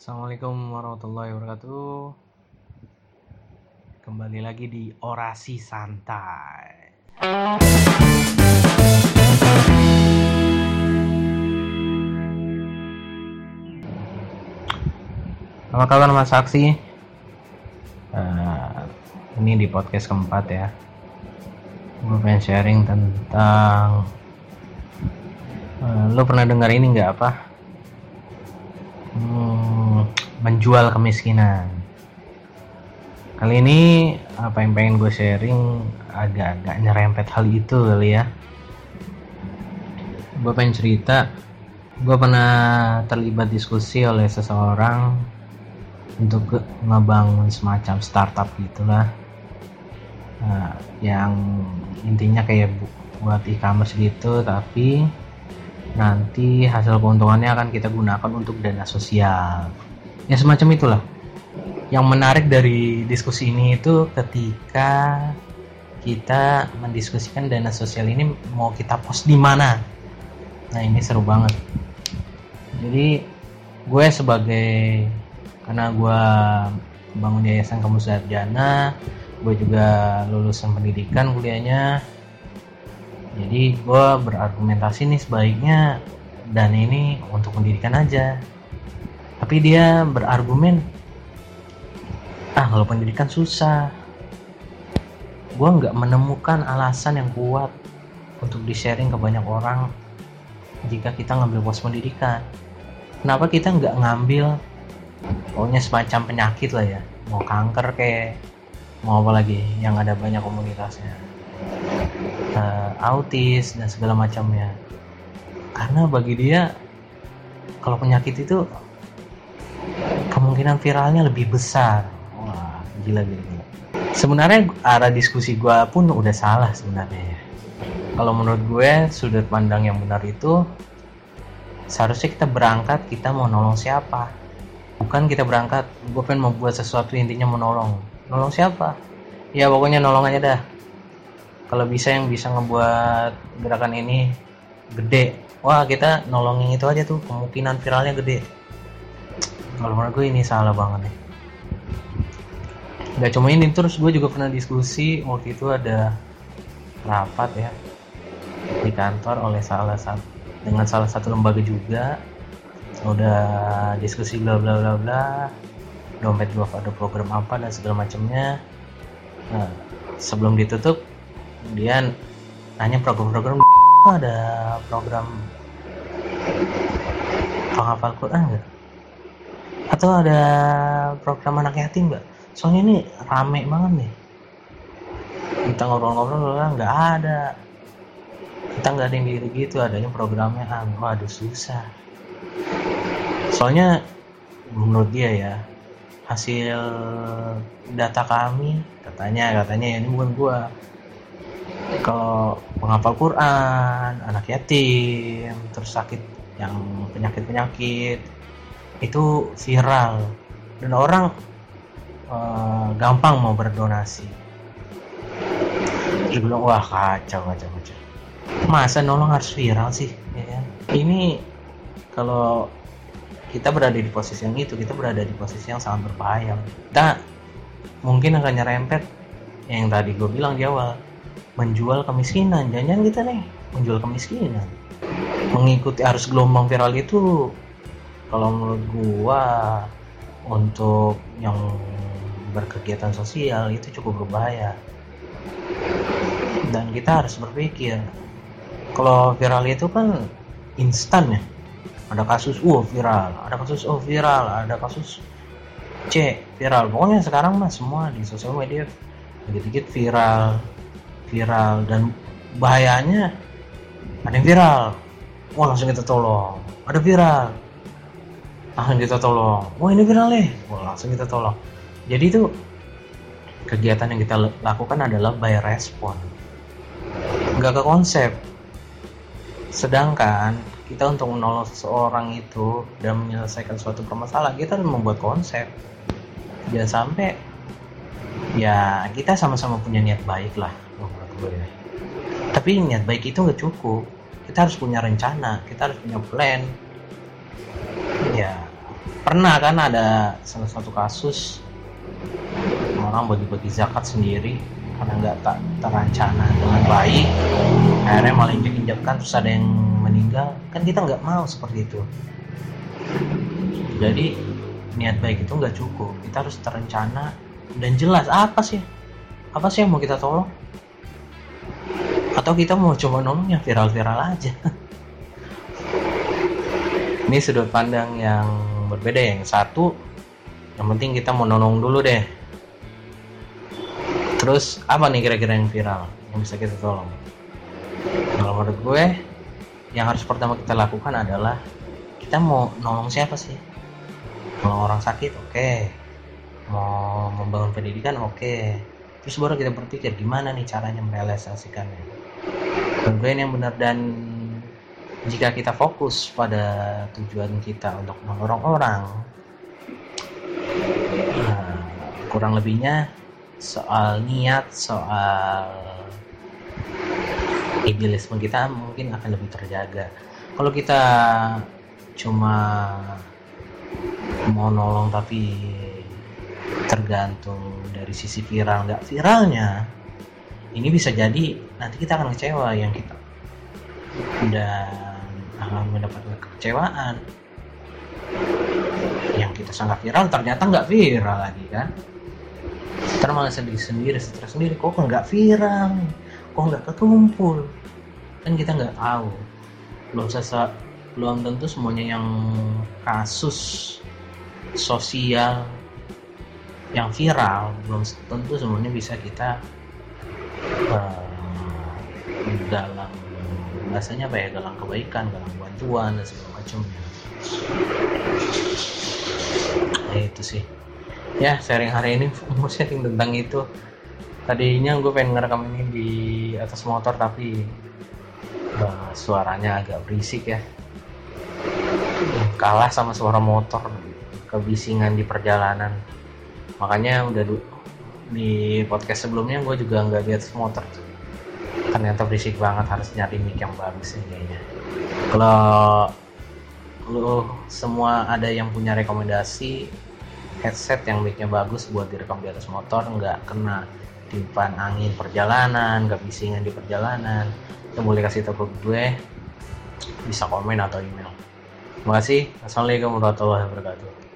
Assalamualaikum warahmatullahi wabarakatuh. Kembali lagi di Orasi Santai. Apa kabar Mas Aksi? Eh, ini di podcast keempat ya. Gue pengen sharing tentang eh, lo pernah dengar ini nggak apa? Hmm, menjual kemiskinan. Kali ini apa yang pengen gue sharing agak-agak nyerempet hal itu kali ya. Gue pengen cerita, gue pernah terlibat diskusi oleh seseorang untuk ngebangun semacam startup gitulah. Nah, yang intinya kayak bu- buat e-commerce gitu, tapi nanti hasil keuntungannya akan kita gunakan untuk dana sosial. Ya semacam itulah. Yang menarik dari diskusi ini itu ketika kita mendiskusikan dana sosial ini mau kita post di mana. Nah ini seru banget. Jadi gue sebagai karena gue bangun yayasan kamu sarjana, gue juga lulusan pendidikan kuliahnya. Jadi gue berargumentasi nih sebaiknya dana ini untuk pendidikan aja. Tapi dia berargumen, ah kalau pendidikan susah. Gue nggak menemukan alasan yang kuat untuk di-sharing ke banyak orang jika kita ngambil pos pendidikan. Kenapa kita nggak ngambil pokoknya semacam penyakit lah ya, mau kanker kayak mau apa lagi yang ada banyak komunitasnya, Eh, autis dan segala macamnya. Karena bagi dia kalau penyakit itu kemungkinan viralnya lebih besar. Wah, gila gila. gila. Sebenarnya arah diskusi gue pun udah salah sebenarnya. ya. Kalau menurut gue sudut pandang yang benar itu seharusnya kita berangkat kita mau nolong siapa. Bukan kita berangkat gue pengen membuat sesuatu intinya menolong. Nolong siapa? Ya pokoknya nolong aja dah. Kalau bisa yang bisa ngebuat gerakan ini gede. Wah kita nolongin itu aja tuh kemungkinan viralnya gede. Kalau menurut gue ini salah banget nih. Gak cuma ini terus gue juga pernah diskusi waktu itu ada rapat ya di kantor oleh salah satu dengan salah satu lembaga juga. Udah diskusi bla bla bla bla dompet gua ada program apa dan segala macamnya. Nah sebelum ditutup kemudian nanya program-program ada program penghafal Quran nggak atau ada program anak yatim nggak soalnya ini rame banget nih. Kita ngobrol-ngobrol nggak ada. Kita nggak ada yang diri gitu adanya programnya. Ah waduh susah. Soalnya menurut dia ya hasil data kami katanya katanya ya ini bukan gua. Kalau penghafal Quran anak yatim terus sakit yang penyakit penyakit itu viral. Dan orang eh, gampang mau berdonasi. Terus bilang wah kacau kacau kacau. Masa nolong harus viral sih? Ya kan? ini kalau kita berada di posisi yang itu kita berada di posisi yang sangat berbahaya. Kita mungkin akan nyerempet. Yang tadi gue bilang di awal menjual kemiskinan. Jangan kita nih menjual kemiskinan. Mengikuti arus gelombang viral itu kalau menurut gua untuk yang berkegiatan sosial itu cukup berbahaya. Dan kita harus berpikir kalau viral itu kan instan ya. Ada kasus uh viral ada kasus oh viral ada kasus C viral. Pokoknya sekarang mah semua di sosial media dikit-dikit viral viral. Dan bahayanya ada yang viral. Wah langsung kita tolong. Ada viral langsung kita tolong. Wah ini viral nih. Wah langsung kita tolong. Jadi itu kegiatan yang kita lakukan adalah by respon. Nggak ke konsep. Sedangkan kita untuk menolong seseorang itu dan menyelesaikan suatu permasalahan kita membuat konsep. Jangan sampai ya kita sama-sama punya niat baik lah. Gue ya. tapi niat baik itu nggak cukup. Kita harus punya rencana kita harus punya plan ya pernah kan ada salah satu kasus orang bagi-bagi zakat sendiri karena nggak tak terancana dengan baik. Akhirnya malah injek-injekkan terus ada yang meninggal. Kan kita nggak mau seperti itu. Jadi niat baik itu nggak cukup. Kita harus terencana. Dan jelas apa sih? Apa sih yang mau kita tolong? Atau kita mau coba nolong yang viral-viral aja ini sudut pandang yang berbeda yang satu yang penting kita mau nolong dulu deh. Terus apa nih kira-kira yang viral yang bisa kita tolong? Kalau menurut gue yang harus pertama kita lakukan adalah kita mau nolong siapa sih? Nolong orang sakit oke. Okay. mau membangun pendidikan oke. Okay. terus baru kita berpikir gimana nih caranya merealisasikannya. Tentunya yang benar dan jika kita fokus pada tujuan kita untuk mendorong orang nah, kurang lebihnya soal niat soal idealisme kita mungkin akan lebih terjaga. Kalau kita cuma mau nolong tapi tergantung dari sisi viral nggak viralnya ini bisa jadi nanti kita akan kecewa yang kita. Dan akan mendapatkan kekecewaan. Yang kita sangat viral ternyata nggak viral lagi kan? Ntar malah sedih sendiri stres sendiri kok nggak viral? Kok nggak kekumpul? Kan kita nggak tahu. Belum sesa belum tentu semuanya yang kasus sosial yang viral belum tentu semuanya bisa kita uh, dalam bahasanya apa ya galang kebaikan galang bantuan dan segala macamnya ya. Itu sih. Ya sharing hari ini mau sharing tentang itu. Tadinya gue pengen ngerekam ini di atas motor tapi uh, suaranya agak berisik ya. Kalah sama suara motor kebisingan di perjalanan. Makanya udah di podcast sebelumnya gue juga nggak di atas motor ternyata berisik banget harus nyari mic yang bagus nih kayaknya. Kalau lu semua ada yang punya rekomendasi headset yang mic-nya bagus buat direkam di atas motor nggak kena timpan angin perjalanan nggak bisingan di perjalanan itu boleh kasih tau ke gue bisa komen atau email. Terima kasih assalamualaikum warahmatullahi wabarakatuh